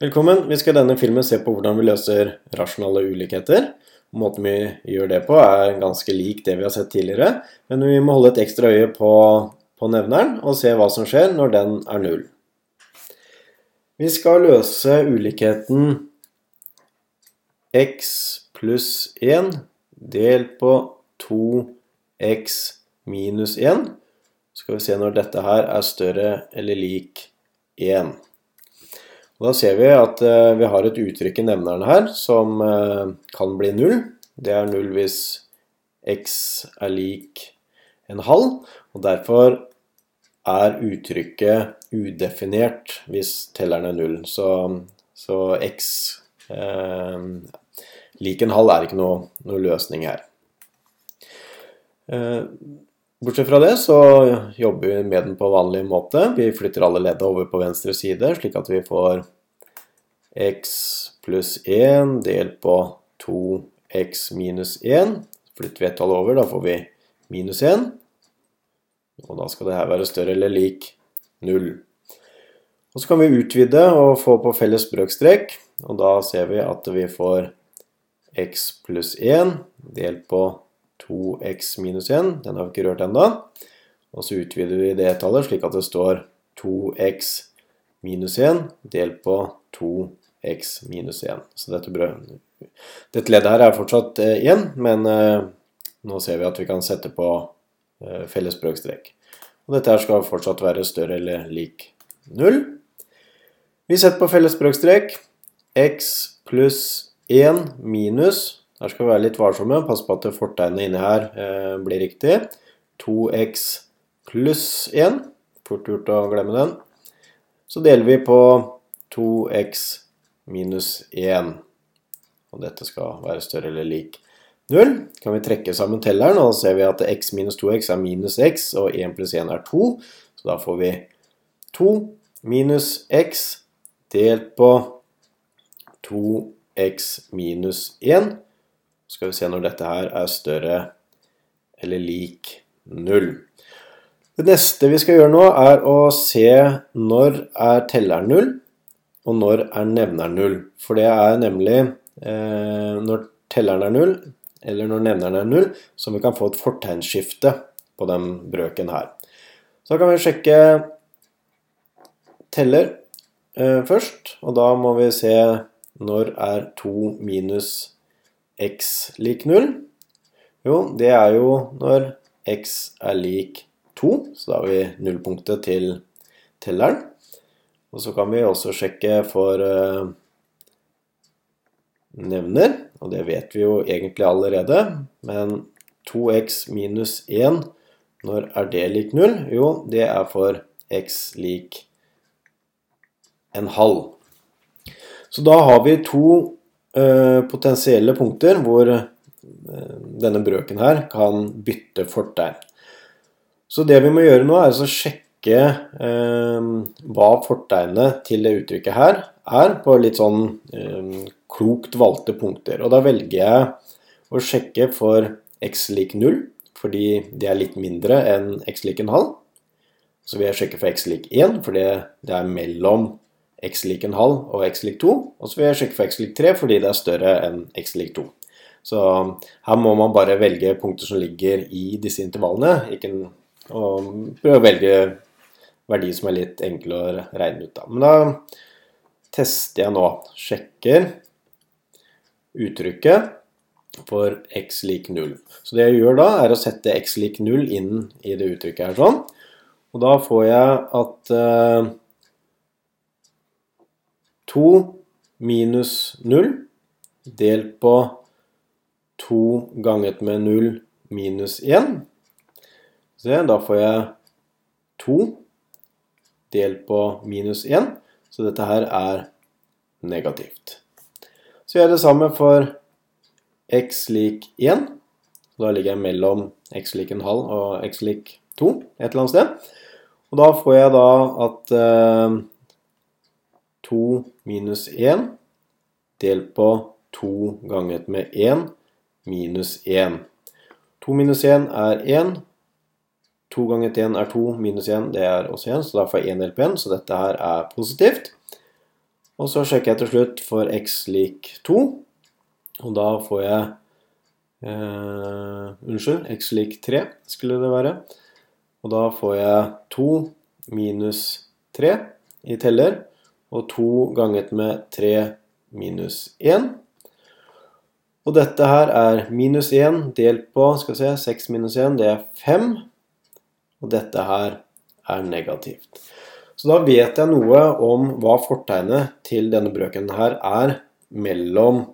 Velkommen. Vi skal i denne filmen se på hvordan vi løser rasjonale ulikheter. Måten vi gjør det på er ganske lik det vi har sett tidligere, men vi må holde et ekstra øye på, på nevneren og se hva som skjer når den er null. Vi skal løse ulikheten x pluss 1 delt på 2x minus 1. Så skal vi se når dette her er større eller lik 1. Og da ser vi at uh, vi har et uttrykk i nevneren her som uh, kan bli null. Det er null hvis x er lik en halv, og derfor er uttrykket udefinert hvis telleren er null. Så, så x eh, lik en halv er ikke noe, noe løsning her. Bortsett fra det så jobber vi med den på vanlig måte. Vi flytter alle ledda over på venstre side, slik at vi får x pluss 1 delt på 2x minus 1. Flytter vi ett tall over, da får vi minus 1. Og da skal det her være større eller lik 0. Og så kan vi utvide og få på felles brøkstrekk. Og da ser vi at vi får x pluss 1 delt på 2x minus 1. Den har vi ikke rørt ennå. Og så utvider vi det tallet slik at det står 2x minus 1 delt på 2x minus 1. Så dette, dette leddet her er fortsatt 1, eh, men eh, nå ser vi at vi kan sette på eh, felles brøkstrek. Og dette her skal fortsatt være større eller lik 0. Vi setter på felles brøkstrek x pluss 1 minus her skal vi være litt varsomme. Pass på at fortegnet inni her eh, blir riktig. 2x pluss 1. Fort gjort å glemme den. Så deler vi på 2x minus 1. Og dette skal være større eller lik 0. Kan vi trekke sammen telleren, og da ser vi at x minus 2x er minus x, og 1 pluss 1 er 2. Så da får vi 2 minus x delt på 2x minus 1 så skal vi se når dette her er større eller lik null. Det neste vi skal gjøre nå, er å se når er telleren null, og når er nevneren null. For det er nemlig eh, når telleren er null, eller når nevneren er null, som vi kan få et fortegnsskifte på den brøken her. Så da kan vi sjekke teller eh, først, og da må vi se når er 2 minus 1 x lik 0? Jo, det er jo når x er lik 2, så da har vi nullpunktet til telleren. Og så kan vi også sjekke for uh, nevner, og det vet vi jo egentlig allerede. Men 2x minus 1, når er det lik 0? Jo, det er for x lik en halv. Så da har vi to Eh, potensielle punkter hvor eh, denne brøken her kan bytte fortegn. Så det vi må gjøre nå, er å sjekke eh, hva fortegnet til det uttrykket her er, på litt sånn eh, klokt valgte punkter. Og da velger jeg å sjekke for x lik 0, fordi det er litt mindre enn x lik en halv. Så vil jeg sjekke for x lik 1, fordi det er mellom x lik en halv og x lik 2. Og så vil jeg sjekke for x lik 3 fordi det er større enn x lik 2. Så her må man bare velge punkter som ligger i disse intervallene, ikke, og prøve å velge verdi som er litt enkel å regne ut. Da. Men da tester jeg nå, sjekker uttrykket for x lik 0. Så det jeg gjør da, er å sette x lik 0 inn i det uttrykket her sånn. Og da får jeg at uh, 2 minus 0 delt på 2 ganget med 0 minus 1. Se, da får jeg 2 delt på minus 1, så dette her er negativt. Så gjør jeg det samme for x lik 1. Da ligger jeg mellom x lik en halv og x lik 2 et eller annet sted. Og da får jeg da at eh, 2 minus 1 delt på 2 ganget med 1 minus 1. 2 minus 1 er 1. 2 ganget 1 er 2, minus 1 det er også 1, så da får jeg 1 delt på 1, så dette her er positivt. Og så sjekker jeg til slutt for x lik 2. Og da får jeg eh, Unnskyld, x lik 3 skulle det være. Og da får jeg 2 minus 3 i teller, og 2 ganget med 3 minus 1. Og dette her er minus 1 delt på skal vi se, 6 minus 1, det er 5. Og dette her er negativt. Så da vet jeg noe om hva fortegnet til denne brøken her er mellom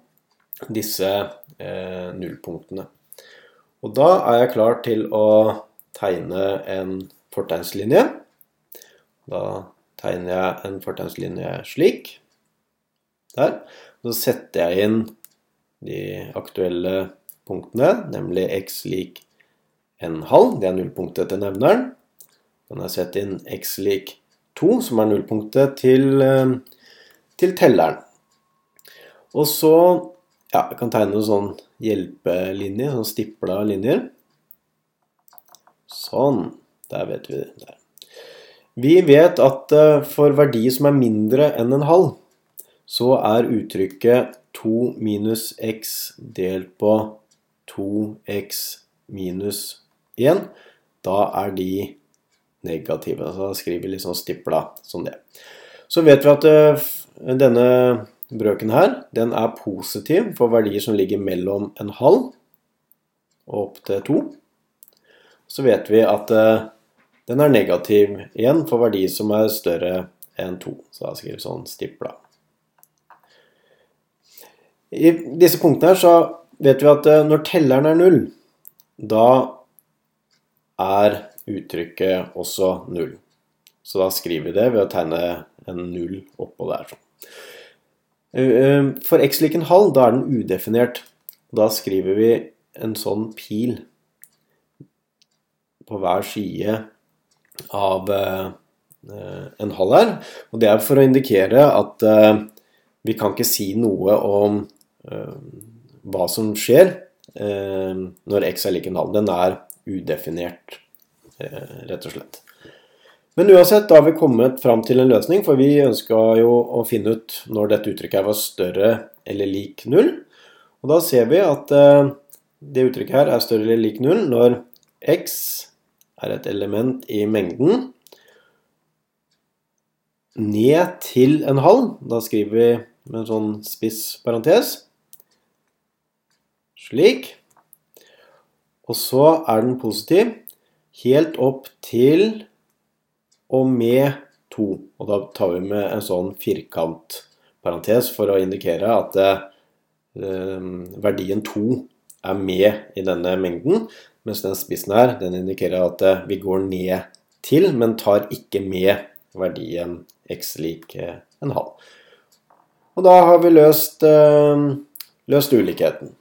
disse eh, nullpunktene. Og da er jeg klar til å tegne en fortegnslinje. Da tegner jeg en fortegnslinje slik. Der. Så setter jeg inn de aktuelle punktene, nemlig x lik en halv. Det er nullpunktet til nevneren. Kan jeg sette inn x lik 2, som er nullpunktet, til, eh, til telleren. Og så ja, jeg kan tegne noen sånn hjelpelinje, sånn stipla linjer. Sånn. Der vet vi det. Vi vet at eh, for verdi som er mindre enn en halv, så er uttrykket 2 minus x delt på 2x minus 1. Da er de negative. Så da skriver vi litt sånn stipla som det. Så vet vi at uh, denne brøken her, den er positiv for verdier som ligger mellom en halv og opp til to. Så vet vi at uh, den er negativ igjen for verdi som er større enn 2. Så da skriver vi sånn stipla. I disse punktene her så vet vi at uh, når telleren er null, da er uttrykket også null. Så da skriver vi det ved å tegne en null oppå der. Eh, eh, for x lik en halv, da er den udefinert. Da skriver vi en sånn pil på hver side av eh, en halv her. Og det er for å indikere at vi kan ikke si noe om hva som skjer når x er lik en halv. Den er udefinert. Eh, rett og slett. Men uansett, da har vi kommet fram til en løsning, for vi ønska jo å finne ut når dette uttrykket var større eller lik null. Og da ser vi at eh, det uttrykket her er større eller lik null når x er et element i mengden ned til en halv. Da skriver vi med en sånn spiss parentes. Slik. Og så er den positiv helt opp til og med 2. Og da tar vi med en sånn firkantparentes for å indikere at eh, verdien 2 er med i denne mengden, mens den spissen her den indikerer at eh, vi går ned til, men tar ikke med verdien x lik en halv. Og da har vi løst, eh, løst ulikheten.